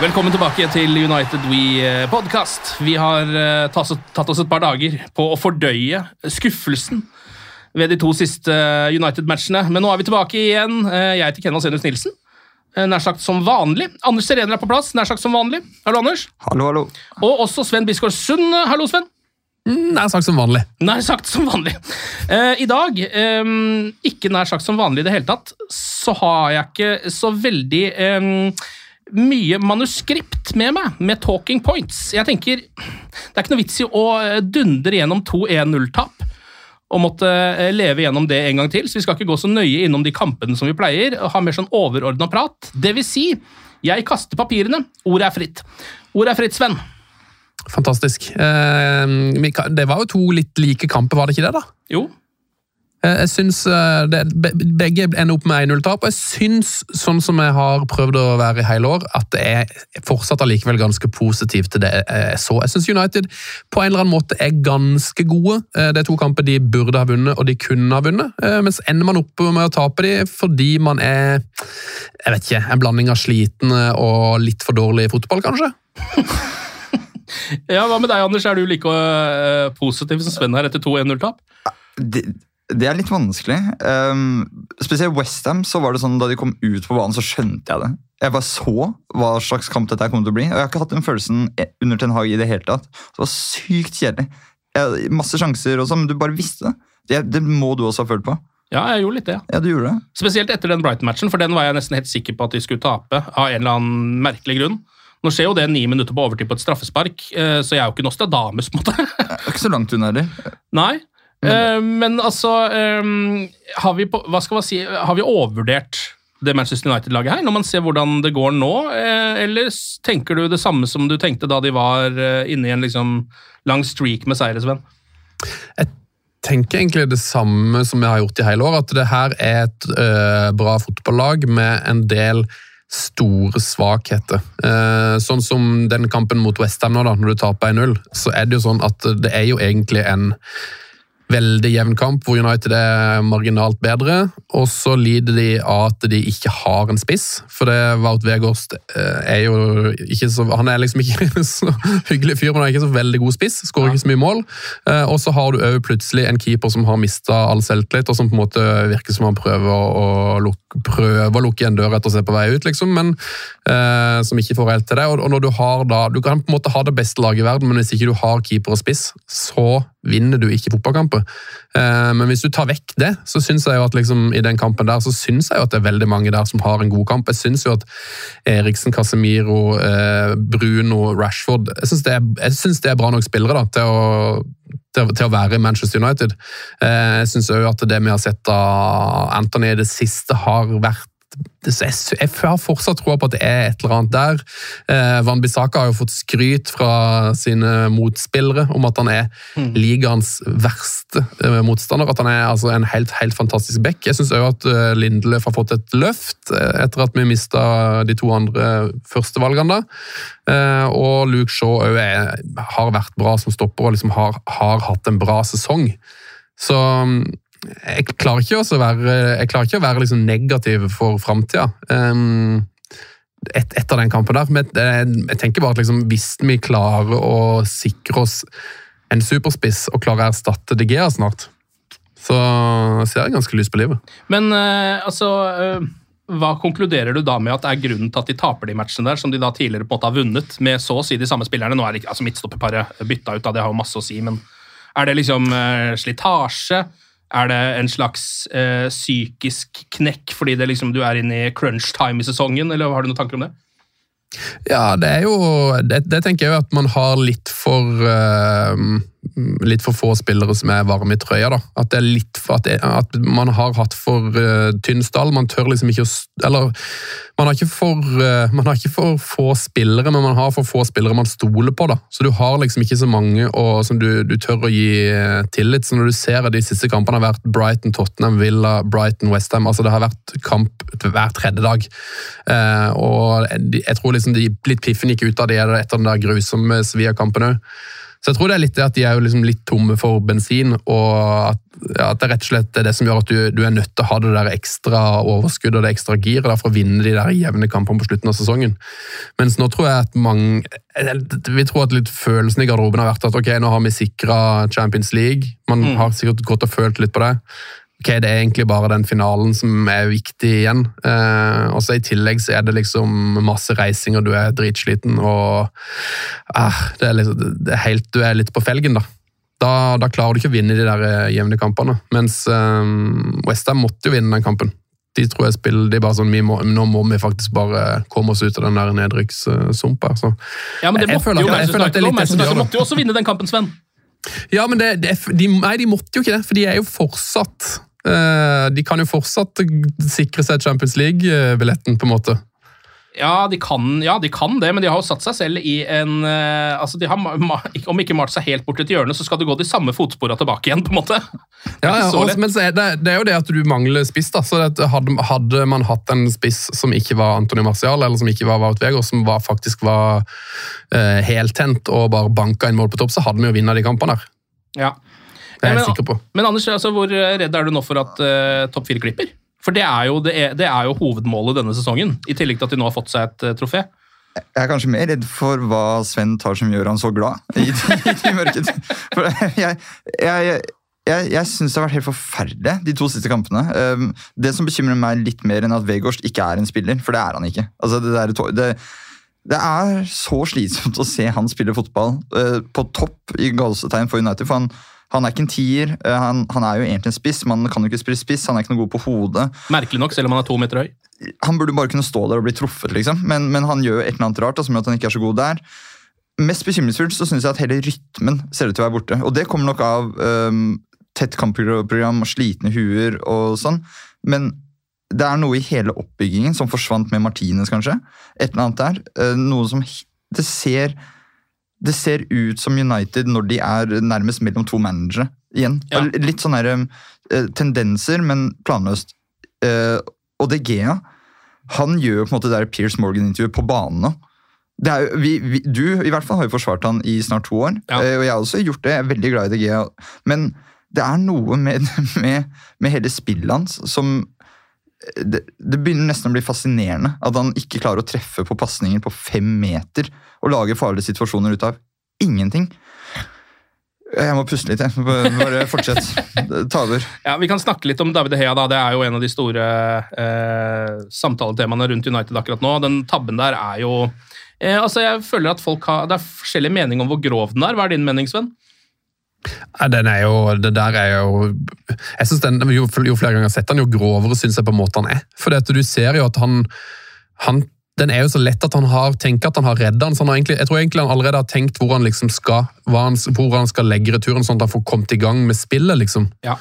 Velkommen tilbake til United We podcast. Vi har eh, tatt oss- et par dager på å fordøye skuffelsen ved de to siste United-matchene. Men nå er vi tilbake igjen. Eh, Jeg heter Kenneth Senus Nilsen. eh, Nær sagt som vanlig. Anders Serener er på plass, nær sagt som vanlig. Hallo, Anders. Hallo, hallo. Og også Sven Bisgaard Sund. Hallo, Sven. Nær sagt som vanlig. Nær sagt som vanlig. Eh, I dag, eh, ikke nær sagt som vanlig i det hele tatt, så har jeg ikke så veldig eh, mye manuskript med meg, med talking points. Jeg tenker, Det er ikke noe vits i å eh, dundre gjennom to 1-0-tap og måtte eh, leve gjennom det en gang til, så vi skal ikke gå så nøye innom de kampene som vi pleier, og ha mer sånn overordna prat. Det vil si, jeg kaster papirene, ordet er fritt. Ordet er fritt, Sven. Fantastisk. Eh, det var jo to litt like kamper, var det ikke det? da? Jo, Jeg synes eh, det, Begge ender opp med 1-0-tap, og jeg syns, sånn som jeg har prøvd å være i hele år, at det er fortsatt allikevel ganske positivt til det jeg så. Jeg syns United på en eller annen måte er ganske gode. Eh, Det er to kamper de burde ha vunnet, og de kunne ha vunnet. Eh, Men så ender man opp med å tape de fordi man er jeg vet ikke, en blanding av sliten og litt for dårlig i fotball, kanskje? Ja, Hva med deg, Anders? Er du like positiv som Sven her etter to 1-0-tap? Det, er litt vanskelig. Um, spesielt Westham, så var det sånn da de kom ut på banen, så skjønte jeg det. Jeg bare så hva slags kamp dette kom til å bli. og Jeg har ikke hatt den følelsen under Ten Hag i det hele tatt. Det var sykt kjedelig. Jeg, masse sjanser og sånn, men du bare visste det. det. Det må du også ha følt på. Ja, jeg gjorde litt det. ja. Ja, du gjorde det. Spesielt etter den Brighton-matchen, for den var jeg nesten helt sikker på at de skulle tape. av en eller annen merkelig grunn. Nå skjer jo det ni minutter på overtid på et straffespark, eh, så jeg er jo ikke Nostradamus. på en måte. Ikke så langt unna heller. Nei, eh, men altså eh, har, vi på, hva skal man si, har vi overvurdert det Manchester United-laget her, når man ser hvordan det går nå? eh, Eller tenker du det samme som du tenkte da de var inne i en liksom lang streak med seire, Sven? tenker egentlig det samme som jeg har gjort i hele år, at det her er et øh, bra fotballag med en del store svakheter. Eh, sånn som den kampen mot Westham nå, da, når du taper 1-0, så er det jo sånn at det er jo egentlig en veldig jevn kamp hvor United er marginalt bedre, og så lider de av at de ikke har en spiss. For det Wout Weghorst eh, er jo ikke så Han er liksom ikke så hyggelig fyr, men han er ikke så veldig god spiss. Skårer ikke så mye mål. Eh, Og så har du òg plutselig en keeper som har mista all selvtillit, og som på en måte virker som han prøver å, lukke, prøver å lukke en dør etter å se på vei ut, liksom, men eh, som ikke får helt til det. Og, og når du har da Du kan på en måte ha det beste laget i verden, men hvis ikke du har keeper og spiss, så vinner du ikke fotballkamper. Eh, men hvis du tar vekk det, så syns jeg jo at liksom, i den kampen der, så syns jeg jo at det er veldig mange der som har en god kamp. Jeg syns jo at Eriksen, Casemiro, eh, Bruno, Rashford Jeg syns det, synes det er bra nok spillere da, til å til, å- være i Manchester United. Eh, Jeg syns òg at det vi har sett av Anthony i det siste, har vært jeg, har fortsatt troa på at det er et eller annet der. Eh, Van Bissaka har jo fått skryt fra sine motspillere om at han er Mm. ligaens verste eh, motstander. At han er altså, en helt, helt fantastisk back. Jeg syns òg at eh, Lindeløf har fått et løft eh, etter at vi mista de to andre førstevalgene. Eh, og Luke Shaw òg har vært bra som stopper og liksom har, har hatt en bra sesong. Så mm, jeg klarer ikke, å være, ikke å være liksom negativ for framtida. Um, et, etter den kampen der. Men jeg, jeg tenker bare at liksom, hvis vi klarer å sikre oss en superspiss og klarer å erstatte De Gea snart, så ser jeg ganske lyst på livet. Men uh, altså uh, Hva konkluderer du da med at er grunnen til at de taper de matchene der, som de da tidligere på en måte har vunnet med så å si de samme spillerne? Nå er det altså Midtstopperparet bytta ut, da, det har jo masse å si, men er det liksom uh, slitasje? Er det en slags eh, psykisk knekk fordi liksom, du er inne i crunch time i sesongen, eller har du noen tanker om det? Ja, det er jo Det, det tenker jeg jo at man har litt for eh, Litt for få spillere som er varme i trøya. da. At det er litt for, at, det, at man har hatt for uh, tynn stall. Man tør liksom ikke å Eller man har, ikke for, uh, man har ikke for få spillere, men man har for få spillere man stoler på. da. Så du har liksom ikke så mange og, som du, du tør å gi eh, tillit. Så når du ser at de siste kampene har vært Brighton, Tottenham, Villa, Brighton, Westham altså Det har vært kamp hver tredje dag. Uh, og jeg, jeg tror liksom de litt piffen gikk ut av det etter den der grusomme Sevilla-kampen òg. Så jeg tror det er litt det at de er jo liksom litt tomme for bensin, og at, ja, at det rett og slett er det som gjør at du, du er nødt til å ha det der ekstra overskuddet og det ekstra giret for å vinne de der jevne kampene på slutten av sesongen. Mens nå tror jeg at mange Vi tror at litt følelsen i garderoben har vært at ok, nå har vi sikra Champions League. Man har sikkert gått og følt litt på det. Ok, Det er egentlig bare den finalen som er viktig igjen. Eh, og så I tillegg så er det liksom masse reising, og du er dritsliten. og eh, det er liksom, det er helt, Du er litt på felgen, da. Da, da klarer du ikke å vinne de der eh, jevne kampene. Mens eh, Westham måtte jo vinne den kampen. De tror jeg spiller, de bare sånn, vi må, Nå må vi faktisk bare komme oss ut av den der nedrykkssumpa. Ja, men det Jeg måtte føler jo at- jeg føler at det er litt det som gjør det. måtte jo også vinne den kampen, Sven. Ja, men det, det, de, nei, de måtte jo ikke det, for de er jo fortsatt De kan jo fortsatt sikre seg Champions League-billetten, på en måte. Ja de, kan, ja, de kan det, men de har jo satt seg selv i en eh, altså de har, Om ikke malt seg helt bort til et hjørne, så skal du gå de samme fotspora tilbake igjen. på en måte. Ja, ja, også, men er det, det er jo det at du mangler spiss. da, så hadde, hadde man hatt en spiss som ikke var Antonio Marcial, eller som ikke var Wout Weger, som var, faktisk var eh, heltent og bare banka inn mål på topp, så hadde vi jo vunnet de kampene der. Ja. Det er jeg men, sikker på. men Anders, altså, hvor redd er du nå for at uh, topp fire klipper? For det er, jo, det, er, det er jo hovedmålet denne sesongen, i tillegg til at de nå har fått seg et uh, trofé. Jeg er kanskje mer redd for hva Sven tar som gjør han så glad i, i, i mørket. For jeg, jeg, jeg, jeg, jeg syns det har vært helt forferdelig, de to siste kampene. Um, det som bekymrer meg litt mer enn at Vegårst ikke er en spiller, for det er han ikke. Altså, det, der, det, det er så slitsomt å se han spille fotball uh, på topp i galsetegn for United. for han han er ikke en tier, eh, han, han er jo egentlig en spiss. Man kan jo ikke spille spiss, han er ikke noe god på hodet Merkelig nok, selv om han er to meter høy. han burde bare kunne stå der og bli truffet, liksom. Men, men han gjør jo et eller annet rart altså som gjør at han ikke er så god der. Mest bekymringsfullt så syns jeg at hele rytmen ser ut til å være borte. Og det kommer nok av um, tett kampprogram og slitne huer og sånn. Men det er noe i hele oppbyggingen som forsvant med Martinez, kanskje. Et eller annet der. Eh, noe som Det ser det ser ut som United når de er nærmest mellom to managere igjen. Ja. Litt sånne her, eh, tendenser, men planløst. Eh, og De Gea han gjør på en måte det Piers Morgan-intervjuet på banen nå. Det er jo, vi, vi, du i hvert fall har jo forsvart han i snart to år, Ja. eh, og jeg har også gjort det. Jeg er veldig glad i De Gea. Men det er noe med, med, med hele spillet hans som det, det begynner nesten å bli fascinerende at han ikke klarer å treffe på pasninger på fem meter og lage farlige situasjoner ut av ingenting. Jeg må puste litt, jeg. Bare fortsett. Ta over. Ja, Vi kan snakke litt om David Hea. da. Det er jo en av de store eh, samtaletemaene rundt United akkurat nå. Den tabben der er jo eh, altså Jeg føler at folk har, Det er forskjellig mening om hvor grov den er. Hva er din mening, Sven? Ja, den er jo, det der er jo jeg synes den, jo, jo flere ganger jeg har sett den, jo grovere syns jeg på en måte han er. For du ser jo at han, han Den er jo så lett at han har tenker at han har redda den. Så jeg tror egentlig han allerede har tenkt hvor han liksom skal, han, hvor han skal legge returen, sånn at han får kommet i gang med spillet. liksom. Ja.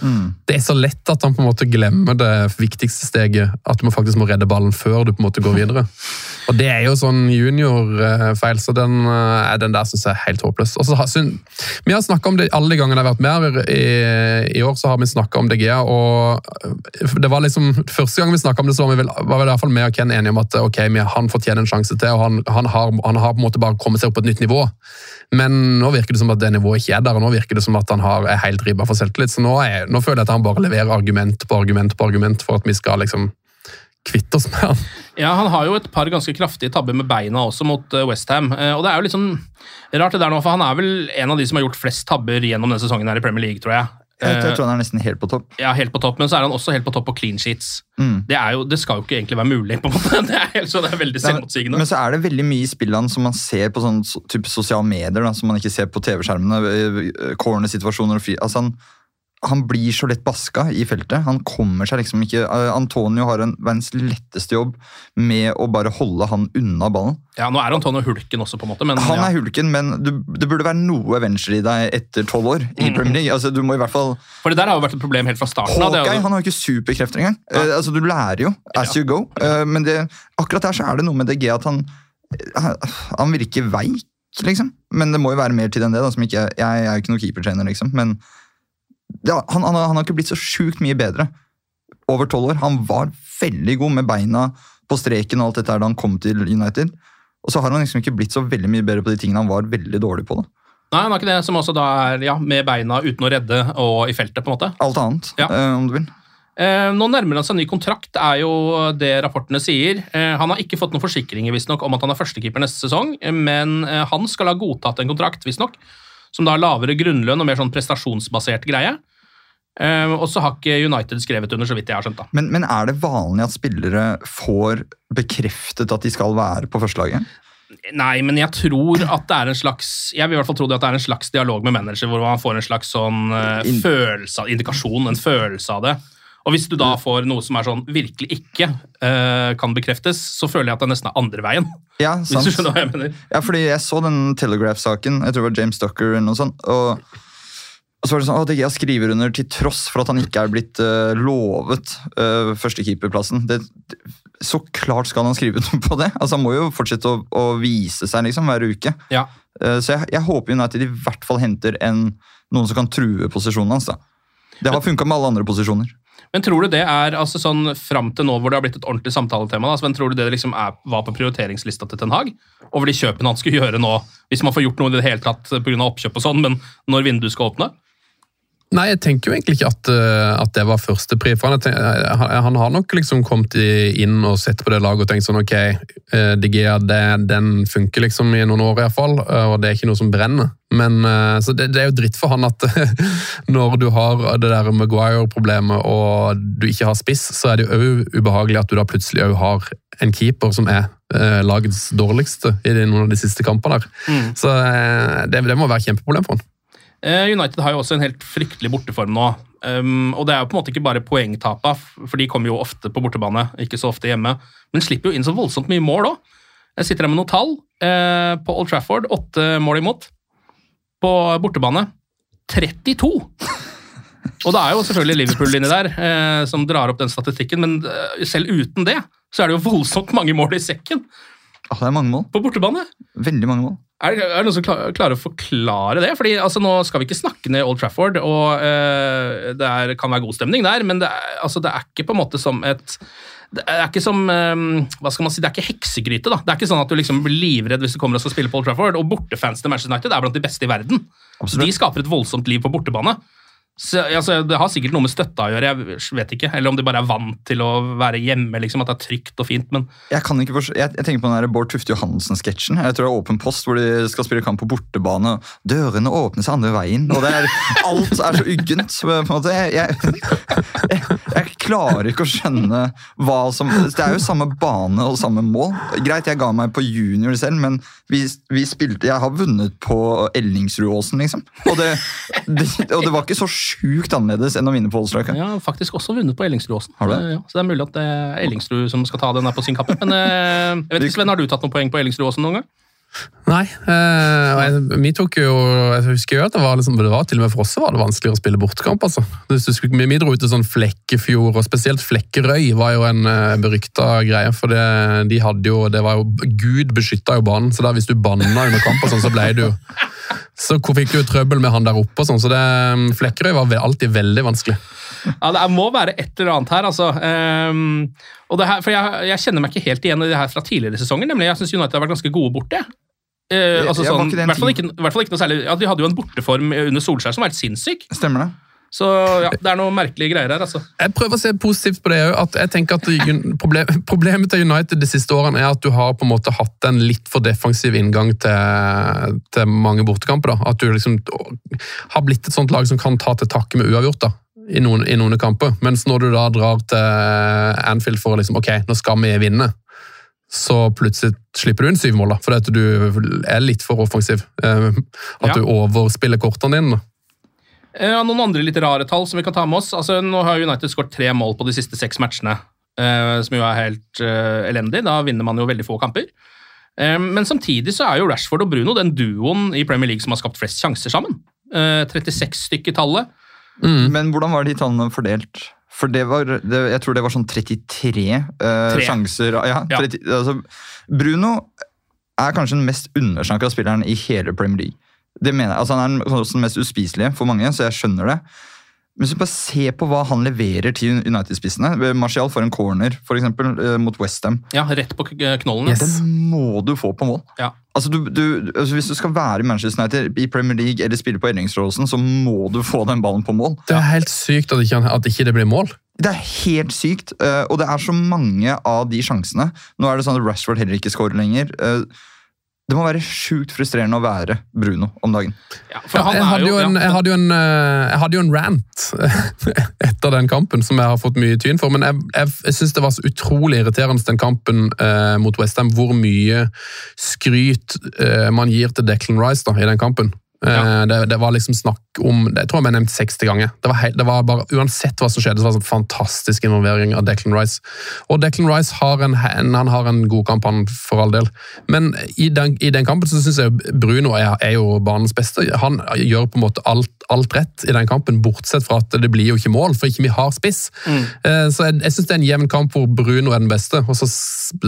Det er så lett at han på en måte glemmer det viktigste steget, at du faktisk må redde ballen før du på en måte går videre. Og Det er jo sånn juniorfeil, så den, eh, den der syns jeg er helt håpløs. Og så har- syn- Vi har snakket om det alle de gangene jeg har vært med her. I, i år så har vi snakka om DG, og eh, det var liksom, første gang vi snakka om det, så var vi vel, var vel i hvert fall med og Ken enige om at ok, vi- han fortjener en sjanse til, og han, han, har, han har på en måte bare kommet seg opp på et nytt nivå. Men nå virker det som at det nivået ikke er der, og nå virker det som at han har, er helt ribba for selvtillit. Så nå, er, nå føler jeg at han bare leverer argument på argument på argument for at vi skal liksom kvitte oss med han. Ja, Han har jo et par ganske kraftige tabber med beina også mot Westham. Og det er jo litt sånn rart det der nå, for han er vel en av de som har gjort flest tabber gjennom denne sesongen her i Premier League, tror jeg. Jeg, Eh, tror han er nesten helt på topp. Ja, helt på topp, men så er han også helt på topp på clean sheets. Mm. Det, jo, det skal jo ikke egentlig være mulig, på en måte. Det er, helt, så det er veldig selvmotsigende. Men så er det veldig mye i spillene som man ser på sånn type sosiale medier, da, som man ikke ser på TV-skjermene. eh, Corner-situasjoner og fri... Altså han, han blir så lett baska i feltet. Han kommer seg liksom ikke eh, Antonio har en verdens letteste jobb med å bare holde han unna ballen. Ja, Nå er Antonio hulken også, på en måte. Men, Han ja. er hulken, men du, det burde være noe venture i deg etter tolv år i Premier League. Altså, du må i hvert fall For det der har jo vært et problem helt fra starten jo- Hawkeye han har jo ikke superkrefter engang. Eh, altså, du lærer jo as you go. Eh, men det, akkurat der så er det noe med DG at han, han, han virker veik, liksom. Men det må jo være mer til enn det. da, som ikke, Jeg, jeg er jo ikke noen keepertrener, liksom. Men det, han, han, har- han har ikke blitt så sjukt mye bedre over tolv år. Han var veldig god med beina på streken og alt dette da han kom til United. Og så har han liksom ikke blitt så veldig mye bedre på de tingene han var veldig dårlig på. da. Nei, han har ikke det, som også da er ja, med beina uten å redde og i feltet, på en måte. Alt annet, Ja. eh, om du vil. Eh, nå nærmer han seg en ny kontrakt, er jo det rapportene sier. Eh, han har ikke fått noen forsikringer visstnok, om at han er førstekeeper neste sesong, men han skal ha godtatt en kontrakt, visstnok, som da har lavere grunnlønn og mer sånn prestasjonsbasert greie. Uh, og så har ikke United skrevet under, så vidt jeg har skjønt. da. Men, men er det vanlig at spillere får bekreftet at de skal være på førstelaget? Nei, men jeg tror at det er en slags Jeg vil i hvert fall tro det at det er en slags dialog med manager, hvor man får en slags sånn uh, følelse indikasjon, en følelse av det. Og hvis du da får noe som er sånn virkelig ikke uh, kan bekreftes, så føler jeg at det nesten er andre veien. Ja, sant. Hvis du skjønner hva jeg mener. Ja, fordi jeg så den Telegraph-saken. Jeg tror det var James Ducker eller noe sånt. Og, og så var det sånn, at Jeg skriver under til tross for at han ikke er blitt uh, lovet uh, førstekeeperplassen. Det, det, så klart skal han skrive under på det. Altså, Han må jo fortsette å, å vise seg liksom hver uke. Ja. Uh, så jeg, jeg håper United i hvert fall henter en, noen som kan true posisjonen hans. da. Det har funka med alle andre posisjoner. Men tror du det er altså sånn fram til nå hvor det har blitt et ordentlig samtaletema, da, Sven, tror du det liksom er, var på prioriteringslista til Ten Hag? Over de kjøpene han skulle gjøre nå, hvis man får gjort noe i det hele tatt pga. oppkjøp og sånn, men når vinduet skal åpne? Nei, jeg tenker jo egentlig ikke at, eh, at det var førstepri. For han, eh, han, han har nok liksom kommet inn og sett på det laget og tenkt sånn ok, eh, det, den funker liksom i noen år iallfall, og det er ikke noe som brenner. Men så det, det er jo dritt for han at når du har det der Maguire-problemet og du ikke har spiss, så er det jo òg ubehagelig at du da plutselig òg har en keeper som er lagets dårligste i noen av de siste kampene der. Så eh, det, det må være et kjempeproblem for han. Eh, United har jo også en helt fryktelig borteform nå. Um, og det er jo på en måte ikke bare poengtapa, for de kommer jo ofte på bortebane, ikke så ofte hjemme. Men slipper jo inn så voldsomt mye mål òg. Jeg sitter her med noen tall. Eh, på Old Trafford åtte mål imot. På bortebane 32! Og det er jo selvfølgelig Liverpool inni der eh, som drar opp den statistikken, men eh, selv uten det så er det jo voldsomt mange mål i sekken Ah, det er mange mål. på bortebane. Veldig mange mål. Er, er det noen som klar, klarer å forklare det? Fordi altså, Nå skal vi ikke snakke ned Old Trafford, og uh, det er, kan være god stemning der, men det er, altså, det er ikke på en måte som et det er ikke som eh, hva skal man si, det er ikke heksegryte. da. Det er ikke sånn at du liksom blir livredd hvis du kommer og skal spille på Old Trafford. Og bortefans til Manchester United er blant de beste i verden. Absolutt. De skaper et voldsomt liv på bortebane. Så, altså, det har sikkert noe med støtta å gjøre, jeg vet ikke. Eller om de bare er vant til å være hjemme, liksom, at det er trygt og fint. Men Jeg forstå, jeg, jeg tenker på den der Bård Tufte Johansen-sketsjen. Jeg tror det er Åpen post hvor de skal spille kamp på bortebane. Dørene åpnes andre veien. og det er, Alt er så uggent. på en måte. Jeg, jeg klarer ikke å skjønne hva som Det er jo samme bane og samme mål. Greit, jeg ga meg på junior selv, men vi, vi spilte Jeg har vunnet på Ellingsrudåsen, liksom. Og det, det, og det var ikke så sjukt annerledes enn å vinne på Old Jeg har faktisk også vunnet på Ellingsrudåsen. Eh, Ja, så det er mulig at det er Ellingsrud som skal ta den her på sin kappe. Men eh, jeg vet ikke, Sven, har du tatt noen poeng på Ellingsrudåsen noen gang? Nei. Eh, jeg, vi tok jo, jeg husker jo at det var, liksom, det var til og med for oss var det vanskeligere å spille bortekamp. altså. Skulle, vi dro ut til sånn Flekkefjord, og spesielt Flekkerøy var jo en eh, berykta greie. For det, de hadde jo, det var jo, Gud beskytta jo banen, så der hvis du banna under kamp, sånn, så ble du Så fikk du jo trøbbel med han der oppe, sånn, så det, Flekkerøy var alltid veldig vanskelig. Ja, Det må være et eller annet her, altså. Ehm, og det her, for jeg, jeg kjenner meg ikke helt igjen i det her fra tidligere sesonger. nemlig Jeg syns United har vært ganske gode borte. Eh, altså sånn, i hvert fall ikke, hvert fall ikke noe særlig ja, De hadde jo en borteform under Solskjær som var helt sinnssyk. Stemmer det? Så ja, det er noen merkelige greier her, altså. Jeg prøver å se positivt på det òg. at Jeg tenker at problem, Problemet til United de siste årene er at du har på en måte hatt en litt for defensiv inngang til, til mange bortekamper. da. At du liksom har blitt et sånt lag som kan ta til takke med uavgjort da, i noen, i noen kamper. Mens når du da drar til Anfield for liksom, ok, nå skal vi vinne, så plutselig slipper du inn syv mål. da, Fordi at du er litt for offensiv. Eh, At Ja. du overspiller kortene dine. Eh, noen andre litt rare tall som vi kan ta med oss. Altså, nå har United skåret tre mål på de siste seks matchene, eh, som jo er helt eh, elendig. Da vinner man jo veldig få kamper. Eh, men samtidig så er jo Rashford og Bruno den duoen i Premier League som har skapt flest sjanser sammen. Eh, 36 stykk i tallet. Men hvordan var de tallene fordelt? For det var, det, jeg tror det var sånn 33 uh, sjanser. Ja, Ja. altså, Bruno er kanskje den mest undersnakka spilleren i hele Premier League. Det mener jeg, altså Han er den den mest uspiselige for mange, så jeg skjønner det. Men hvis du bare ser på hva han leverer til United-spissene Martial får en corner for eksempel, eh, mot Westham. Ja, rett på knollen. Yes. Den må du få på mål. Ja. Altså, du, du, altså Hvis du skal være i Manchester United i Premier League eller spille på Ellingsråsen, så må du få den ballen på mål. Det er helt sykt at ikke, at ikke det blir mål. Det er helt sykt, eh, og det er så mange av de sjansene. Nå er det sånn at Rashford heller ikke skårer lenger. Det må være sjukt frustrerende å være Bruno om dagen. Ja, for jeg, hadde jo en, jeg, hadde jo en, eh, jeg hadde jo en rant etter den kampen som jeg har fått mye tyn for. Men jeg, jeg, jeg syns det var så utrolig irriterende den kampen eh, mot Westham hvor mye skryt eh, man gir til Declan Rice da, i den kampen. Eh, Ja. det, det var liksom snakk om Jeg tror jeg ble nevnt 60 ganger. Det var, helt, det var bare, Uansett hva som skjedde, så var det sånn fantastisk involvering av Declan Rice. Og Declan Rice har en, en, han har en god kamp, han, for all del. Men i den, i den kampen så syns jeg Bruno er, er jo banens beste. Han gjør på en måte alt, alt rett i den kampen, bortsett fra at det blir jo ikke mål, for ikke vi har spiss. Mm. Så jeg, jeg syns det er en jevn kamp hvor Bruno er den beste. Og så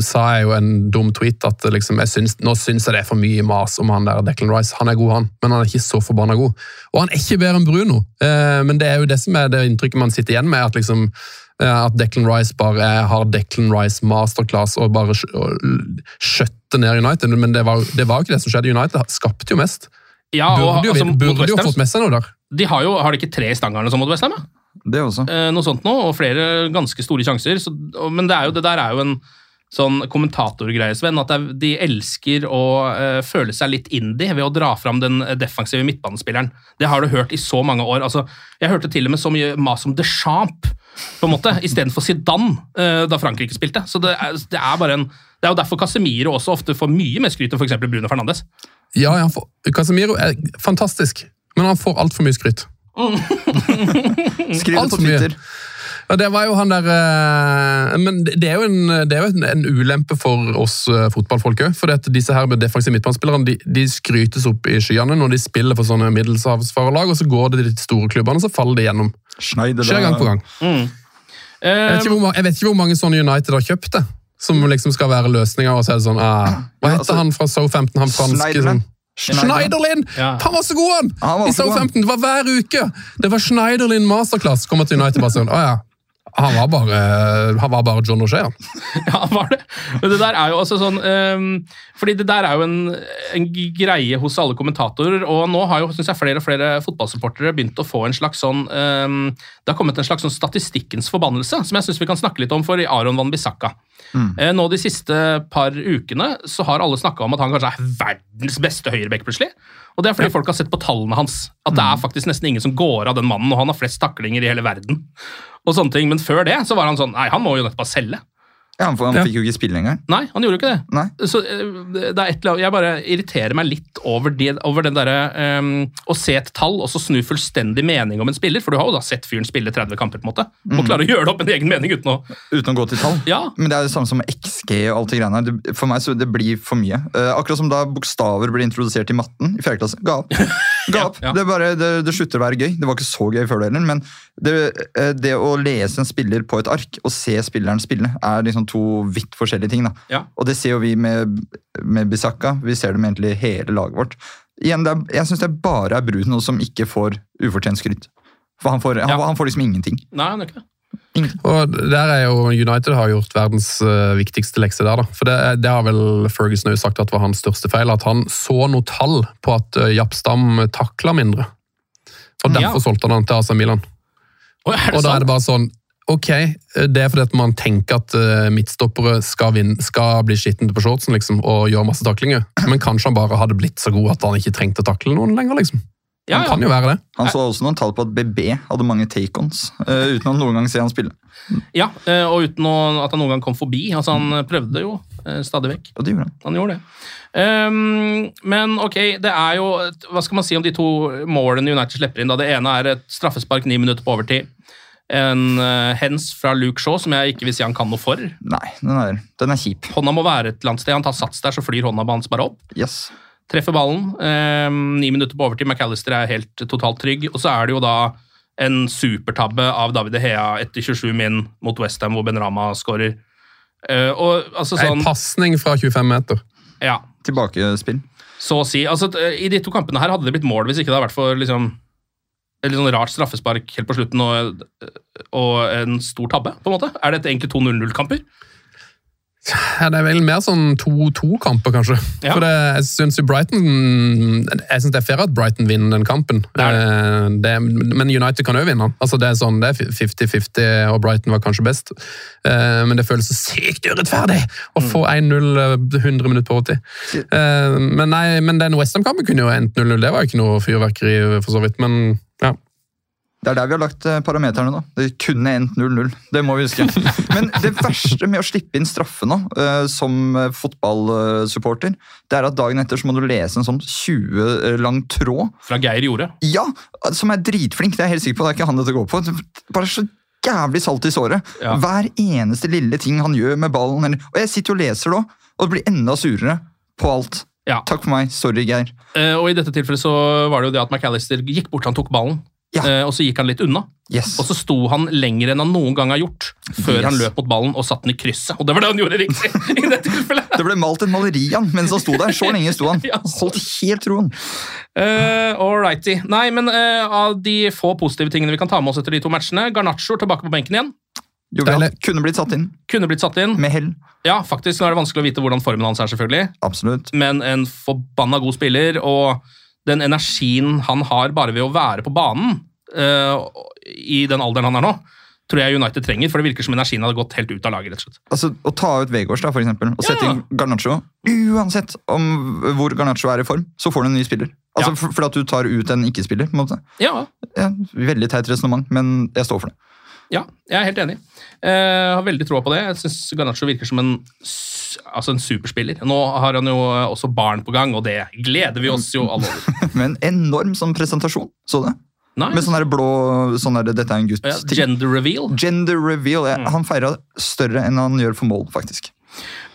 sa jeg jo en dum tweet at liksom, syns, nå syns jeg det er for mye mas om han der Declan Rice. Han er god, han, men han er ikke så forbanna god. Og han er ikke bedre enn Bruno, eh, men det er jo det som er det inntrykket man sitter igjen med. At liksom eh, at Declan Rice bare er- har Declan Rice masterclass og bare skj- skjøtter ned United. Men det var, det var jo ikke det som skjedde. United skapte jo mest. ja, og, Burde jo, altså, burde jo fått med seg noe der. De har jo har de ikke tre i sånn mot Westham? Det også. Eh, noe sånt nå, og flere ganske store sjanser. Så, og, men det, er jo, det der er jo en sånn kommentatorgreie, Sven, at de elsker å uh, føle seg litt indie ved å dra fram den defensive midtbanespilleren. Det har du hørt i så mange år. Altså, jeg hørte til og med så mye mas om Deschamps på en måte, istedenfor Zidane uh, da Frankrike spilte. Så det er, det er bare en det er jo derfor Casemiro også ofte får mye mer skryt enn f.eks. Bruno Fernandes. Ja, ja, for, Casemiro er fantastisk, men han får altfor mye skryt. Skriv det på Twitter. mye. Ja, det var jo han der eh, Men det er jo en, det er jo en, en ulempe for oss eh, fotballfolk òg. For disse her med defensive midtbanespillerne de, de skrytes opp i skyene når de spiller for sånne middelshavsfarerlag, og så går det til de store klubbene, og så faller de gjennom. Schneider, Skjer gang på gang. Eh, Jeg vet hvor, jeg vet ikke hvor mange sånne United har kjøpt det. Som liksom skal være løsninga, og så er det sånn ah, Hva Ja, heter altså, han fra So15? Han franske Schneiderlin. sånn Schneiderlin! Ja. Han var så god, han! Han var I So15! Det var hver uke! Det var Schneiderlin masterclass. Kommer til United bare sånn Å ja. Han var bare, han var bare John O'Shea, han. Ja, var det. Men det der er jo også sånn um, Fordi det der er jo en, en greie hos alle kommentatorer, og nå har jo synes jeg, flere og flere fotballsupportere begynt å få en slags sånn um, Det har kommet en slags sånn statistikkens forbannelse, som jeg syns vi kan snakke litt om for i Aron Van Bissaka. Eh, nå De siste par ukene så har alle snakka om at han kanskje er verdens beste høyreback plutselig. Og det er fordi folk har sett på tallene hans. At det er faktisk nesten ingen som går av den mannen, og han har flest taklinger i hele verden. Og sånne ting. Men før det så var han sånn Nei, han må jo nettopp bare selge. Ja, han, han fikk jo ikke spille engang. Nei, han gjorde jo ikke det. Nei. Så eh, det er et, Jeg bare irriterer meg litt over, det, over den derre um, Å se et tall og så snu fullstendig mening om en spiller, for du har jo da sett fyren spille 30 kamper. på en måte. Må mm. klare å gjøre det opp en egen mening uten å Uten å gå til tall. Ja. Men det er det samme som XG og alt det greiene her. For meg så det blir for mye. Uh, akkurat som da bokstaver ble introdusert i matten i fjerde klasse. Ga opp. Ga opp. ja. Det, er bare, det, det slutter å være gøy. Det var ikke så gøy før det heller, men det, eh, det å lese en spiller på et ark og se spilleren spille, er liksom to vidt forskjellige ting. Ja. Og det ser jo vi med, med Bisakka. Vi ser det med egentlig hele laget vårt. Igjen, er, jeg syns det bare er Bruno som ikke får ufortjent skryt. For han får, han, Ja. han får liksom ingenting. Nei, han gjør ikke det. Og der er jo United har gjort verdens eh, viktigste lekse der, da. For det, det har vel Ferguson også sagt at var hans største feil. At han så noe tall på at uh, Japp Stam takla mindre. Og derfor Ja. solgte han han til AC Milan. Det Og da er det bare sånn Ok, det er fordi at man tenker at eh, midtstoppere skal, vinne, skal bli skitne på shortsen liksom, og gjøre masse taklinger. Men kanskje han bare hadde blitt så god at han ikke trengte å takle noen lenger. liksom. Ja, Han ja. kan jo være det. Han så også noen tall på at BB hadde mange take-ons, uh, uten å noen gang se han spille. Ja, eh, og uten å, at han noen gang kom forbi. Altså, han prøvde jo uh, stadig vekk. Og det gjorde han. Han gjorde det. Um, men ok, det er jo Hva skal man si om de to målene United slipper inn? da? Det ene er et straffespark ni minutter på overtid. En uh, hens fra Luke Shaw som jeg ikke vil si han kan noe for. Nei, den er, den er kjip. Hånda må være et eller annet sted. Han tar sats der, så flyr hånda hans bare opp. Yes. Treffer ballen. ehm, ni minutter på overtid. McAllister er helt totalt trygg. Og så er det jo da en supertabbe av David Hea etter 27 min mot Westham, hvor Ben Rama skårer. Eh, og altså En sånn pasning fra 25 meter. Ja, Tilbakespill. så å si. Altså, I de to kampene her hadde det blitt mål hvis ikke det hadde vært for liksom, et litt sånn rart straffespark helt på slutten og, og en stor tabbe. på en måte. Er dette egentlig to 0-0-kamper? Ja, det er vel mer sånn 2-2-kamper, kanskje. Ja. For det, jeg syns Brighton Jeg synes det er fair at Brighton vinner den kampen. Det er Eh, det, men United kan òg vinne. Altså, det er sånn, det er 50-50, og Brighton var kanskje best. Eh, men det føles så sykt urettferdig å få 1-0 eh, 100 minutter på overtid. Eh, men nei, men den Westham-kampen kunne jo endt 0-0. Det var jo ikke noe fyrverkeri, for så vidt. Men. Det er der vi har lagt eh, parameterne nå. Det kunne endt 0-0. Det må vi huske. Men det verste med å slippe inn straffe nå, eh, som eh, fotballsupporter, det er at dagen etter så må du lese en sånn 20 lang tråd. Fra Geir Jorde. Ja, som er dritflink. Det er jeg helt sikker på. Det er ikke han dette går på. Bare så jævlig salt i såret. Ja. Hver eneste lille ting han gjør med ballen. eller- Og jeg sitter og leser det òg, og det blir enda surere på alt. Ja. Takk for meg. Sorry, Geir. Uh, og i dette tilfellet så var det jo det at McAllister gikk bort, han tok ballen. Ja. eh, og så gikk han litt unna. Yes. Og så sto han lenger enn han noen gang har gjort, før Yes. han løp mot ballen og satte den i krysset. Og det var det han gjorde riktig i det tilfellet. Det ble malt et maleri av han mens han sto der. Så lenge sto han. Holdt helt roen. Uh, Alrighty. Nei, men uh, av de få positive tingene vi kan ta med oss etter de to matchene Garnaccio tilbake på benken igjen. Jo, kunne blitt satt inn Kunne blitt satt inn. med hell. Ja, faktisk. Nå er det vanskelig å vite hvordan formen hans er, selvfølgelig. Absolutt. Men en forbanna god spiller, og den energien han har bare ved å være på banen uh, i den alderen han er nå, tror jeg United trenger. For det virker som energien hadde gått helt ut av laget. rett og slett. Altså, Å ta ut Vegårs da, for eksempel, og sette Ja. inn Garnaccio Uansett om hvor Garnaccio er i form, så får du en ny spiller. Altså, Ja. for, Fordi at du tar ut en ikke-spiller. på en måte. Ja, Ja, veldig teit resonnement, men jeg står for det. Ja, jeg er helt enig. Jeg har veldig troa på det. Jeg syns Garnaccio virker som en, altså en superspiller. Nå har han jo også barn på gang, og det gleder vi oss jo alle over. Men enorm sånn presentasjon. Så det? Nei, Med sånn blå sånn der, Dette er en gutt. ja, Gender reveal. Gender reveal. Mm. Ja, Han feira større enn han gjør for mål, faktisk.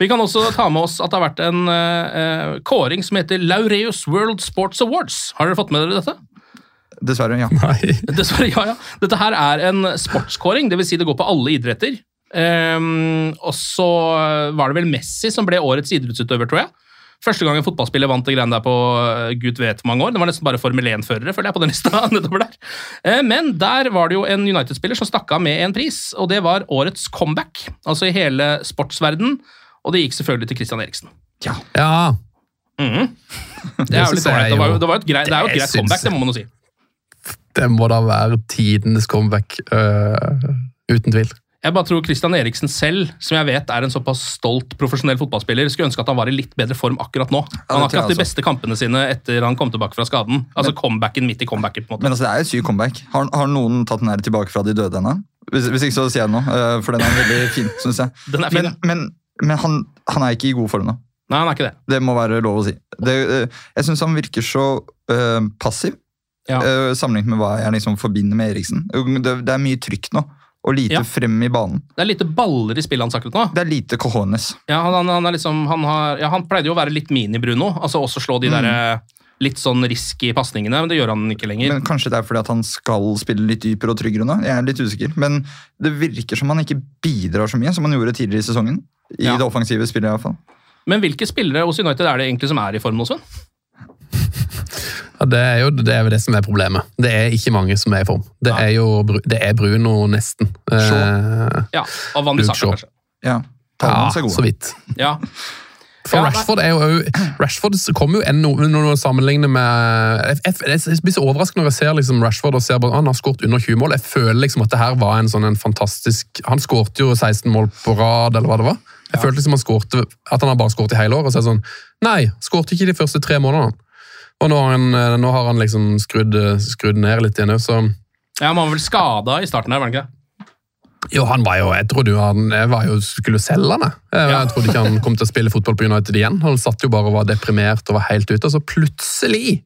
Vi kan også ta med oss at det har vært en eh, eh, kåring som heter Laureus World Sports Awards. Har dere fått med dere dette? Dessverre, ja. Nei. Dessverre, ja, ja. Dette her er en sportskåring, dvs. Si det går på alle idretter. Um, og så var det vel Messi som ble årets idrettsutøver, tror jeg. Første gang en fotballspiller vant det greiene der på eh, gud vet hvor mange år. Det var nesten bare Formel 1-førere, føler jeg, på den lista nedover der. Eh, men der var det jo en United-spiller som stakk av med en pris, og det var årets comeback. Altså i hele sportsverden, og det gikk selvfølgelig til Christian Eriksen. Ja, Mhm. Det, er jo litt ålreit. det, var jo, et det er jo et greit comeback, det må man jo si. Det må da være tidenes comeback, Uh, uten tvil. Jeg bare tror Christian Eriksen selv, som jeg vet er en såpass stolt profesjonell fotballspiller, skulle ønske at han var i litt bedre form akkurat nå. Han har ikke hatt de beste kampene sine etter han kom tilbake fra skaden. Altså comebacken midt i comebacken, på en måte. Men altså, det er jo et sykt comeback. Har, har noen tatt den her tilbake fra de døde ennå? Hvis, hvis ikke så sier jeg noe, nå. for den er veldig fin, syns jeg. Den er fin, Men, men, men han, han er ikke i god form nå. Nei, han er ikke det. Det må være lov å si. Det, eh, jeg syns han virker så øh, passiv, Ja. eh, sammenlignet med hva jeg liksom forbinder med Eriksen. Det, det er mye trykk nå, og lite Ja. frem i banen. Det er lite baller i spillet hans akkurat nå. Det er lite cojones. Ja, han, han, han, liksom, han, har, ja, han pleide jo å være litt mini-Bruno. Altså også slå de der eh, litt sånn risky pasningene, men det gjør han ikke lenger. Men Kanskje det er fordi at han skal spille litt dypere og tryggere nå? Jeg er litt usikker. Men det virker som han ikke bidrar så mye som han gjorde tidligere i sesongen. I Ja. det offensive spillet, i hvert fall. Men hvilke spillere hos United er det egentlig som er i form nå, Sven? Ja, det, er jo, det er det som er problemet. Det er ikke mange som er i form. Det ja. er jo det er Bruno, nesten. Eh, Ja, og Van Bissaka, kanskje. Ja, ja, så vidt. Ja. For Ja. Rashford er jo Rashford kommer jo ennå når du sammenligner med jeg, jeg, jeg blir så overrasket når jeg ser liksom Rashford og ser at han har skåret under 20 mål. Jeg føler liksom at det her var en sånn en fantastisk Han skårte jo 16 mål på rad, eller hva det var. Jeg følte liksom han skårte, at han har bare skåret i hele år. Og så er det sånn Nei, skårte ikke de første tre månedene. Og nå har han, eh, nå har han liksom skrudd, skrudd ned litt igjen. Så ja, Man var vel skada i starten her, var han ikke jo, han var jo Jeg trodde jo han jo, skulle selge han. jeg. Jeg, Ja. jeg trodde ikke han kom til å spille fotball på United igjen. Han satt jo bare og var deprimert og var helt ute. Og så plutselig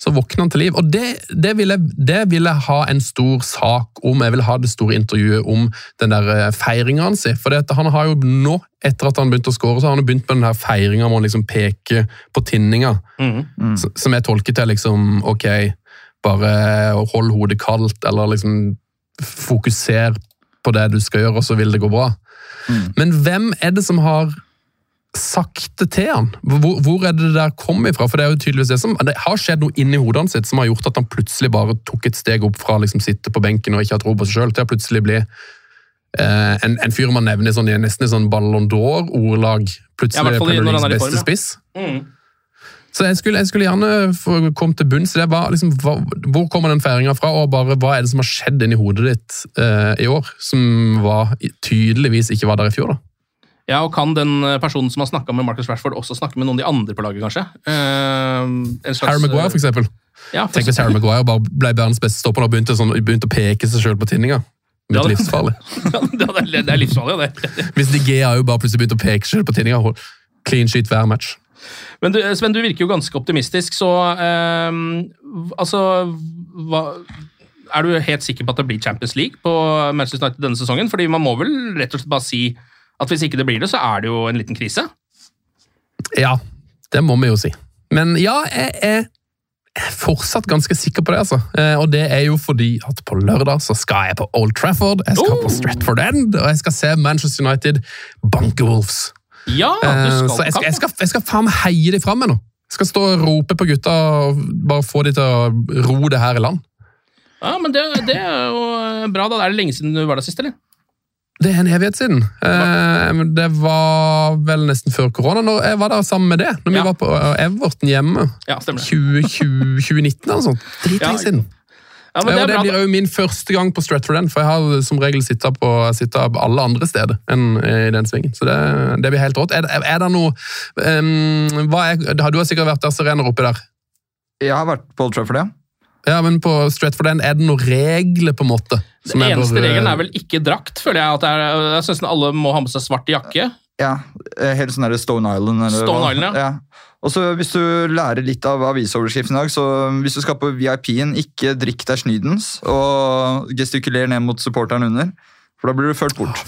så våkner han til liv. Og det, det, vil jeg, det vil jeg ha en stor sak om. Jeg vil ha det store intervjuet om den der eh, feiringa hans. For han har jo nå, etter at han begynte å score, så har han begynt med den her feiringa med å liksom peke på tinninga. Mm, mm. Som jeg tolker til liksom Ok, bare hold hodet kaldt, eller liksom fokuser på det du skal gjøre, og så vil det gå bra. Men hvem er det som har sagt det til han? Hvor, hvor er det det der kom ifra? For Det er jo tydeligvis det som, det har skjedd noe inni hodet hans som har gjort at han plutselig bare tok et steg opp fra å liksom sitte på benken og ikke ha tro på seg sjøl, til å plutselig bli eh, en, en fyr man nevner sånn, nesten i sånn Ballon d'Or-ordlag. Plutselig ja, Premier når han er i Leagues form, beste ja. spiss. Mm. Så jeg skulle, jeg skulle gjerne få komme til bunns i det. Hva, liksom, hva, hvor kommer den feiringa fra, og bare hva er det som har skjedd inni hodet ditt eh, i år, som var, tydeligvis ikke var der i fjor? da? Ja, og Kan den eh, personen som har snakka med Marcus Rashford, også snakke med noen av de andre på laget, kanskje? Uh, slags, Harry Maguire, for eksempel. Ja, for Tenk hvis Harry Maguire bare ble verdens beste stopper og begynte, sånn, begynte å peke seg sjøl på tinninga. Det er livsfarlig. Det er- livsfarlig, det. Hvis De Gea jo bare plutselig begynte å peke seg selv på tinninga. Clean sheet hver match. Men du, Sven, du virker jo ganske optimistisk, så eh, altså hva, Er du helt sikker på at det blir Champions League på Manchester United denne sesongen? Fordi man må vel rett og slett bare si at hvis ikke det blir det, så er det jo en liten krise? Ja, det må vi jo si. Men ja, jeg er fortsatt ganske sikker på det, altså. Eh, Og det er jo fordi at på lørdag så skal jeg på Old Trafford, jeg skal Oh! på Stratford End, og jeg skal se Manchester United banke Wolves. Ja, du Eh, skal Så jeg skal, jeg skal, jeg skal faen meg heie de fram nå. Jeg skal stå og rope på gutta og bare få de til å ro det her i land. Ja, men det, det er jo bra. da. Er det lenge siden du var der sist, eller? Det er en evighet siden. Eh, det var vel nesten før korona. Når jeg var der sammen med det, når Ja. vi var på eh, Everton hjemme. Ja, stemmer det. 2020, 2019 eller noe sånt. Dritlenge Ja, siden. Ja, men det er det blir jo min første gang på Stratford End, for jeg har som regel sittet på, sittet på alle andre steder enn i den svingen. Så det, det blir helt rått. Er, er, er det noe um, hva er, Du har sikkert vært der Serena, oppi der. Jeg har vært på Old Trafford, ja. Ja, men på Stretford End, er det noen regler, på en måte? Den eneste regelen er vel ikke drakt, føler jeg. at det er, Jeg synes alle må ha med seg svart jakke. Ja, hele Helt sånn der Stone Island. Eller Stone? Island, ja. Og så Hvis du lærer litt av avisoverskriften i dag, så hvis du skal på VIP-en, ikke drikk deg snydens og gestikuler ned mot supporteren under. For da blir du ført bort.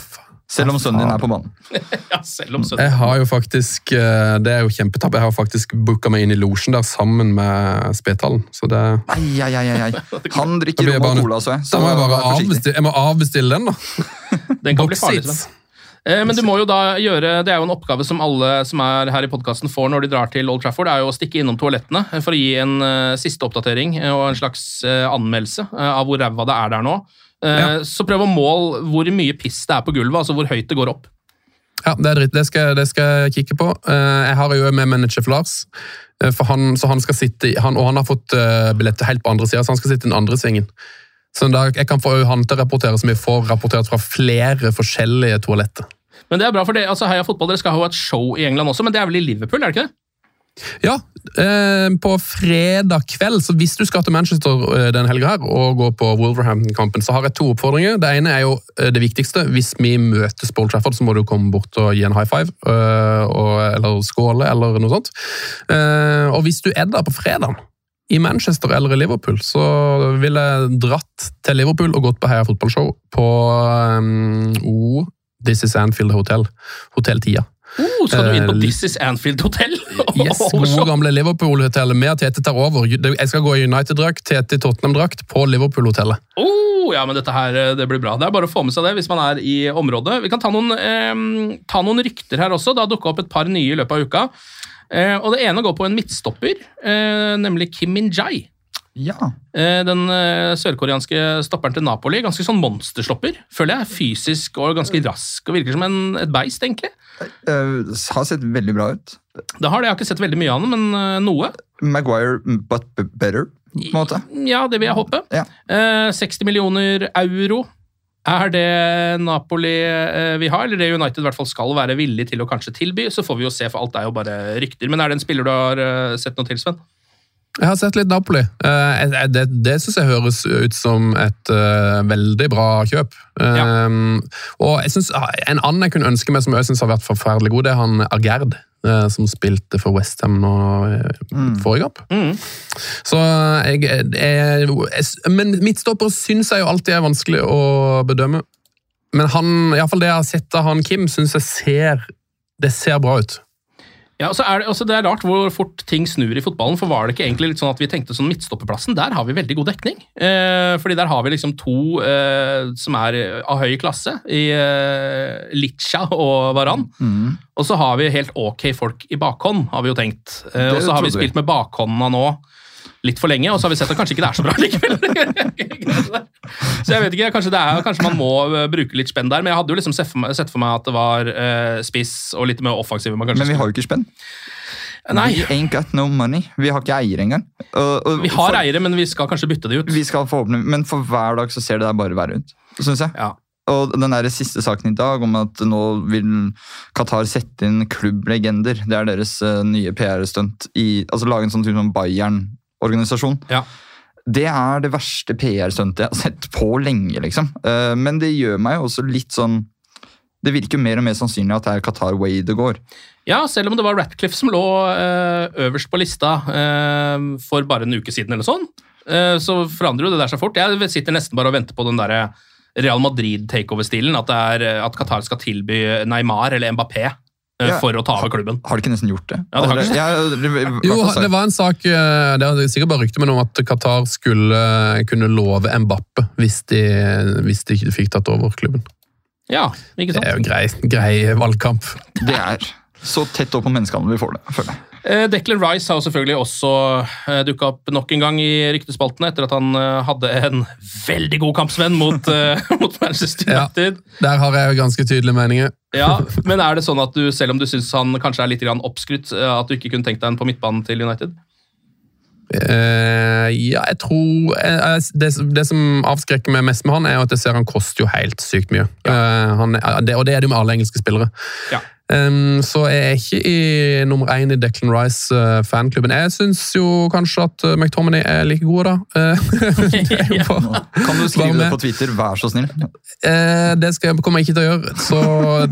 Selv om sønnen din er på banen. Ja, selv om sønnen. Jeg har jo faktisk eh, Det er jo kjempetapp. Jeg har faktisk booka meg inn i losjen der sammen med Spetalen. Så det Ai, ai, ai, ai. Han drikker rom og cola, så jeg. Da må jeg bare avbestille, jeg må avbestille den, da. Den kan bli farlig. Sven. Eh, Men du må jo da gjøre, det er jo en oppgave som alle som er her i podkasten får når de drar til Old Trafford, det er jo å stikke innom toalettene for å gi en eh, siste oppdatering og en slags anmeldelse av hvor ræva det er der nå. Eh, Ja. Så prøv å måle hvor mye piss det er på gulvet, altså hvor høyt det går opp. Ja, det er dritt. Det skal, det skal jeg kikke på. Eh, Jeg har jo med manager for Lars, eh, for han, så han skal sitte han, og han har fått billett helt på andre sida, så han skal sitte i den andre svingen. Så da, jeg kan få han til å rapportere som vi får rapportert fra flere forskjellige toaletter. Men det er bra, for det, altså, Heia Fotball dere skal ha et show i England også, men det er vel i Liverpool? er det ikke det? Ja, eh, på fredag kveld, så hvis du skal til Manchester eh, den helga og gå på Wolverhampton-kampen, så har jeg to oppfordringer. Det ene er jo eh, det viktigste. Hvis vi møtes Old Trafford, så må du komme bort og gi en high five. eller skåle, eller noe sånt. Og hvis du er der på fredag i Manchester eller i Liverpool, så ville jeg dratt til Liverpool og gått på Heia fotballshow på um, oh, This is Anfield Hotel. Hotell Tia. Oh, skal du inn på Eh, This is Anfield Hotel? Yes, gode gamle Liverpool-hotellet med at Tete tar over. Jeg skal gå i United-drakt, Tete i Tottenham-drakt på Liverpool-hotellet. Oh, ja, men dette her, eh, det blir bra. Det er bare å få med seg det hvis man er i området. Vi kan ta noen, eh, ta noen rykter her også. Det har dukka opp et par nye i løpet av uka. Eh, og Det ene går på en midtstopper, eh, nemlig Kim Min-jai. Ja. Eh, den eh, sørkoreanske stopperen til Napoli. Ganske sånn monsterstopper, føler jeg. Fysisk og ganske rask og virker som en, et beist, egentlig. Det har sett veldig bra ut. Det har det, Jeg har ikke sett veldig mye av den, men eh, noe. Maguire, but better, på en måte. Ja, det vil jeg håpe. Ja. Eh, 60 millioner euro. Er det Napoli eh, vi har, eller det United i hvert fall skal være villig til å kanskje tilby? Så får vi jo se, for alt er jo bare rykter. Men er det en spiller du har eh, sett noe til, Sven? Jeg har sett litt Napoli. Eh, Det, det syns jeg høres ut som et eh, veldig bra kjøp. Ja. Og jeg synes, En annen jeg kunne ønske meg, som jeg syns har vært forferdelig god, det er han Agerd. eh, Som spilte for Westham nå eh, forrige kamp. Mm. Så jeg, jeg, jeg Men midtstopper syns jeg jo alltid er vanskelig å bedømme. Men han, i alle fall det jeg har sett av han Kim, syns jeg ser Det ser bra ut. Ja, så er det, også det er rart hvor fort ting snur i fotballen. for Var det ikke egentlig litt sånn at vi tenkte sånn midtstopperplassen, der har vi veldig god dekning. Eh, fordi der har vi liksom to eh, som er av høy klasse, i eh, Litcha og Varan. Mm. Og så har vi helt ok folk i bakhånd, har vi jo tenkt. Eh, og så har vi vi. spilt med bakhånda nå litt for lenge, og så har vi sett at kanskje ikke det er så bra likevel. så jeg vet ikke, kanskje, det er, kanskje man må eh, bruke litt spenn der, men jeg hadde jo liksom sett for meg, sett for meg at det var uh, spiss og litt mer offensive. Men vi har jo ikke spenn. Nei. We ain't got no money. Vi har ikke eiere engang. Og- og Vi har for- eiere, men vi skal kanskje bytte de ut. Vi skal forhåpne, Men for hver dag så ser det der bare verre ut, syns jeg. Ja. Og den der siste saken i dag om at nå vil Qatar sette inn klubblegender. Det er deres uh, nye PR-stunt. Altså Lage en sånn type sånn Bayern-organisasjon. Ja. Det er det verste PR-stuntet jeg har sett på lenge, liksom. Eh, Men det gjør meg også litt sånn Det virker mer og mer sannsynlig at det er Qatar Way det går. Ja, selv om det var Ratcliffe som lå eh, øverst på lista eh, for bare en uke siden, eller sånn, så forandrer jo det der seg fort. Jeg sitter nesten bare og venter på den derre Real Madrid-takeover-stilen. At, er, at Qatar skal tilby Neymar eller Mbappé Ja. for å ta over klubben. Har de ikke nesten gjort det? Ja, det har ikke. Ja, det, Jo, det var en sak eh, Det er sikkert bare rykte, men om at Qatar skulle eh, kunne love Mbappe hvis de, hvis de ikke fikk tatt over klubben. Ja, ikke sant? Det er jo grei, grei valgkamp. Det er så tett opp på menneskehandel vi får det. føler jeg. Eh, Declan Rice har jo selvfølgelig også uh, dukka opp nok en gang i ryktespaltene etter at han eh, hadde en veldig god kampsvenn mot, eh, mot Manchester Ja. Der har jeg jo ganske tydelige meninger. Ja, Men er det sånn at du, selv om du syns han kanskje er litt oppskrytt, eh, at du ikke kunne tenkt deg en på midtbanen til United? Uh, ja, jeg tror uh, det, det som avskrekker meg mest med han, er jo at jeg ser han koster jo helt sykt mye. Eh, han, er- det, og det er det jo med alle engelske spillere. Ja. Um, så jeg er ikke i nummer én i Declan Rice-fanklubben. jeg syns jo kanskje at uh, McTominay er like god, da. Eh, bare- Kan du skrive det på Twitter, vær så snill? Eh, det skal jeg, kommer jeg ikke til å gjøre. Så,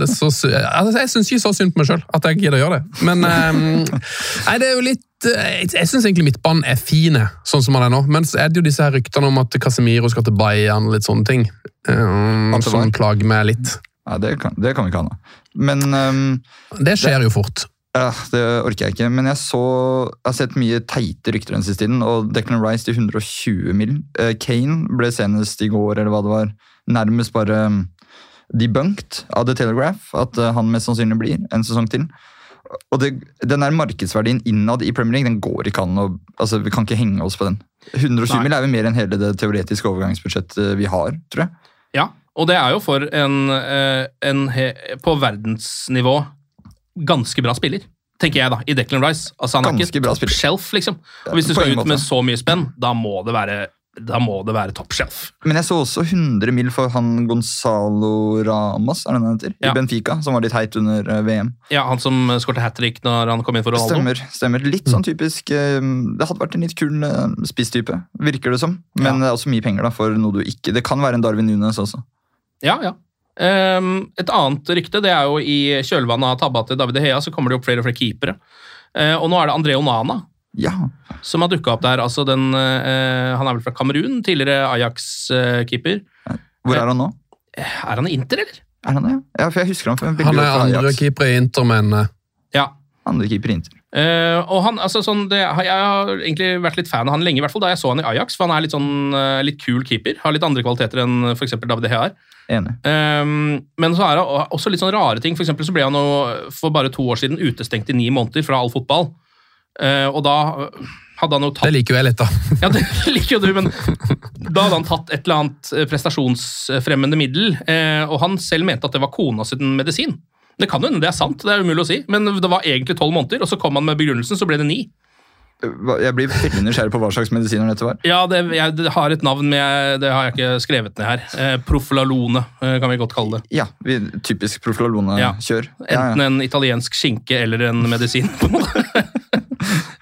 det, så, altså, jeg syns ikke så synd på meg sjøl at jeg gidder å gjøre det. Men nei, det er jo litt Jeg, jeg syns egentlig midtbanen er fin, sånn som han er nå. Men så er det jo disse her ryktene om at Casemiro skal til Bayern litt sånne ting. Um, som var- plager meg litt. Ja, det kan, det kan vi ikke ha nå. Men um, Det skjer jo fort. ja, det orker jeg ikke. Men jeg, så, jeg har sett mye teite rykter den siste tiden, og Declan Rice til 120 mil. Eh, Kane ble senest i går, eller hva det var, nærmest bare um, debunked av The Telegraph at eh, han mest sannsynlig blir en sesong til. Og det, den der markedsverdien innad i Premier League, den går ikke an å altså, Vi kan ikke henge oss på den. 120 Nei. mil er jo mer enn hele det teoretiske overgangsbudsjettet vi har, tror jeg. Ja, og det er jo for en, eh, en på verdensnivå ganske bra spiller. Tenker jeg, da, i Declan Rice. Altså, han er Ganske ikke bra top shelf, liksom. Og hvis du skal ut med så mye spenn, da må det være da må det være top shelf. Men jeg så også 100 mil for han Gonzalo Ramas er det han heter, Ja. i Benfica, som var litt heit under eh, VM. Ja, Han som skåret hat trick når han kom inn for Ronaldo. Stemmer. stemmer. Litt sånn typisk eh, Det hadde vært en litt kul eh, spisstype, virker det som. Men det er også mye penger da, for noe du ikke Det kan være en Darwin Nunes også. Ja, ja. Um, et annet rykte det er jo i kjølvannet av tabba til David Heia så kommer det opp flere og flere keepere. Uh, og nå er det André Onana Ja. som har dukka opp der. altså den, uh, Han er vel fra Kamerun, tidligere Ajax-keeper. Hvor er han nå? Er han i Inter, eller? Er han det? Ja, for jeg husker han for Han er godt andre keeper i Inter, men eh, Ja. Andre keeper i Inter. Eh, og han, altså sånn, det, Jeg har egentlig vært litt fan av han lenge, i hvert fall da jeg så han i Ajax. For han er litt sånn uh, litt kul keeper. Har litt andre kvaliteter enn f.eks. David De Hea har. Enig. Ehm, men så er det også litt sånn rare ting. For eksempel så ble han nå, for bare to år siden utestengt i ni måneder fra all fotball. Uh, og da hadde han jo tatt det liker jo jeg litt, da. Ja, det liker jo du, men da hadde han tatt et eller annet prestasjonsfremmende middel, eh, og han selv mente at det var kona sin medisin. Det kan hende det er sant, det er umulig å si, men det var egentlig tolv måneder, og så kom han med begrunnelsen, så ble det ni. Jeg blir veldig nysgjerrig på hva slags medisiner dette var. Ja, det, jeg, det har et navn, men jeg, det har jeg ikke skrevet ned her. Eh, Profilalone, eh, kan vi godt kalle det. Ja, vi, typisk Profilalone-kjør. Ja. Enten en italiensk skinke eller en medisin. på en måte.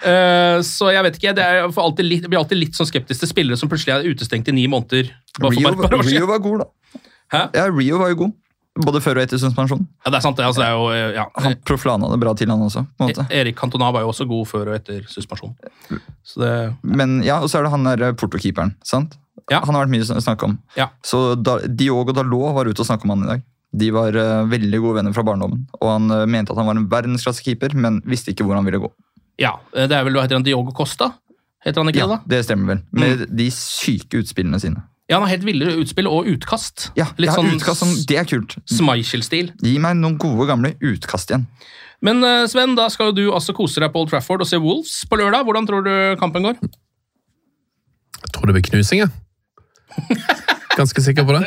Eh, så jeg vet ikke, det er, jeg alltid litt, blir alltid litt sånn skeptisk til spillere som plutselig er utestengt i ni måneder. Rio, Rio var god, da. Hæ? Ja, Rio var jo god. Både før og etter suspensjon. Ja, det er sant, det. Altså, det er jo, eh, ja. Han proflana hadde bra til, han også. på en måte. E- Erik Cantona var jo også god før og etter suspensjon. Så det, Men ja, Og så er det han der portokeeperen. Sant? Ja. Han har vært mye å snakke om. Ja. Så da, Diogo Dalot var ute og snakka om han i dag. De var uh, veldig gode venner fra barndommen. Og han uh, mente at han var en verdensklassekeeper, men visste ikke hvor han ville gå. ja, det er vel hva heter han, Diogo Costa? Heter han ikke Ja, det, da? Det stemmer vel. Med de syke utspillene sine. Ja, han har helt ville utspill og utkast. Ja, Litt ja sånn utkast som, Det er kult. Smeichel-stil. Gi meg noen gode, gamle utkast igjen. Men eh, Sven, da skal jo du altså kose deg på Old Trafford og se Wolves på lørdag. Hvordan tror du kampen går? Jeg tror det blir knusing, jeg. Ganske sikker på det.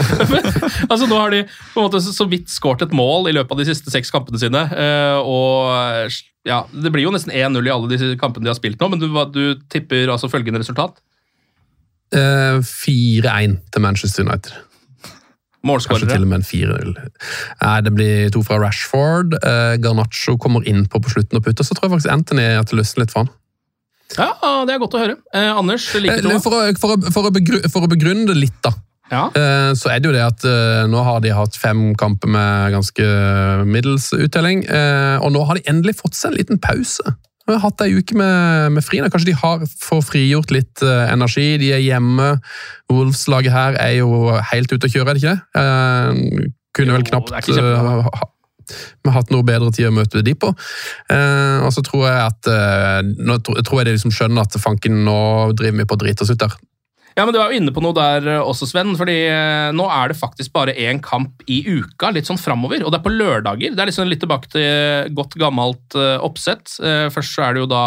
altså Nå har de på en måte så vidt skåret et mål i løpet av de siste seks kampene sine. eh, og ja, Det blir jo nesten 1-0 i alle disse kampene de har spilt nå, men du, du tipper altså følgende resultat? Eh, 4-1 til Manchester United. Kanskje til og med en 4-0. Nei, Det blir to fra Rashford. Eh, Garnaccio kommer inn på på slutten og putter. Så tror jeg faktisk Anthony at det løsner litt for han. Ja, det er godt å høre. Eh, Anders, liker du det? For å, for, å, for, å begru, for å begrunne det litt, da. Ja. Eh, Så er det jo det at eh, nå har de hatt fem kamper med ganske middels uttelling, eh, og nå har de endelig fått seg en liten pause. De har hatt ei uke med, med fri. da. Kanskje de har får frigjort litt uh, energi. De er hjemme. Wolves-laget her er jo helt ute å kjøre, er det ikke det? Uh, kunne vel knapt eh, ha, vi har hatt noe bedre tid å møte de på. Eh, og så tror jeg at eh, nå tror jeg de liksom skjønner at fanken, nå driver vi på å drite oss ut der. Ja, men Du er jo inne på noe der eh, også, Sven. fordi eh, Nå er det faktisk bare én kamp i uka, litt sånn framover. Og det er på lørdager. Det er liksom litt tilbake til godt gammelt eh, oppsett. Først så er det jo da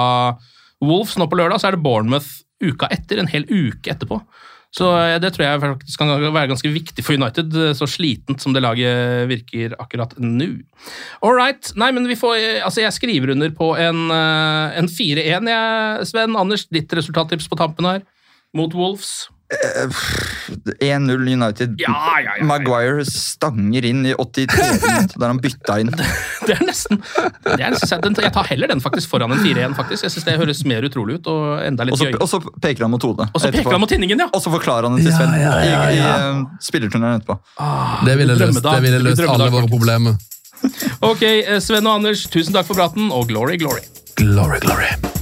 Wolves nå på lørdag, så er det Bournemouth uka etter. En hel uke etterpå. Så det tror jeg faktisk kan være ganske viktig for United, så slitent som det laget virker akkurat nå. All right. Nei, men vi får Altså, jeg skriver under på en, en 4-1, jeg, Sven. Anders, ditt resultattips på tampen her mot Wolves? 1-0 United. Ja, ja, ja, ja. Maguire stanger inn i 83 minutter der han bytta inn. Det er nesten det er Jeg tar heller den faktisk foran en 4-1, faktisk. Jeg synes det høres mer utrolig ut og enda litt også, gøy. og så peker han mot hodet. Og så peker han mot tinningen, ja! Og så forklarer han det til Ja, Sven ja, ja, i, i uh, eh, spillerturneren etterpå. Det ville løst, det ville løst alle våre problemer. Ok, eh, Sven og Anders, tusen takk for praten, og glory, glory. Glory, glory.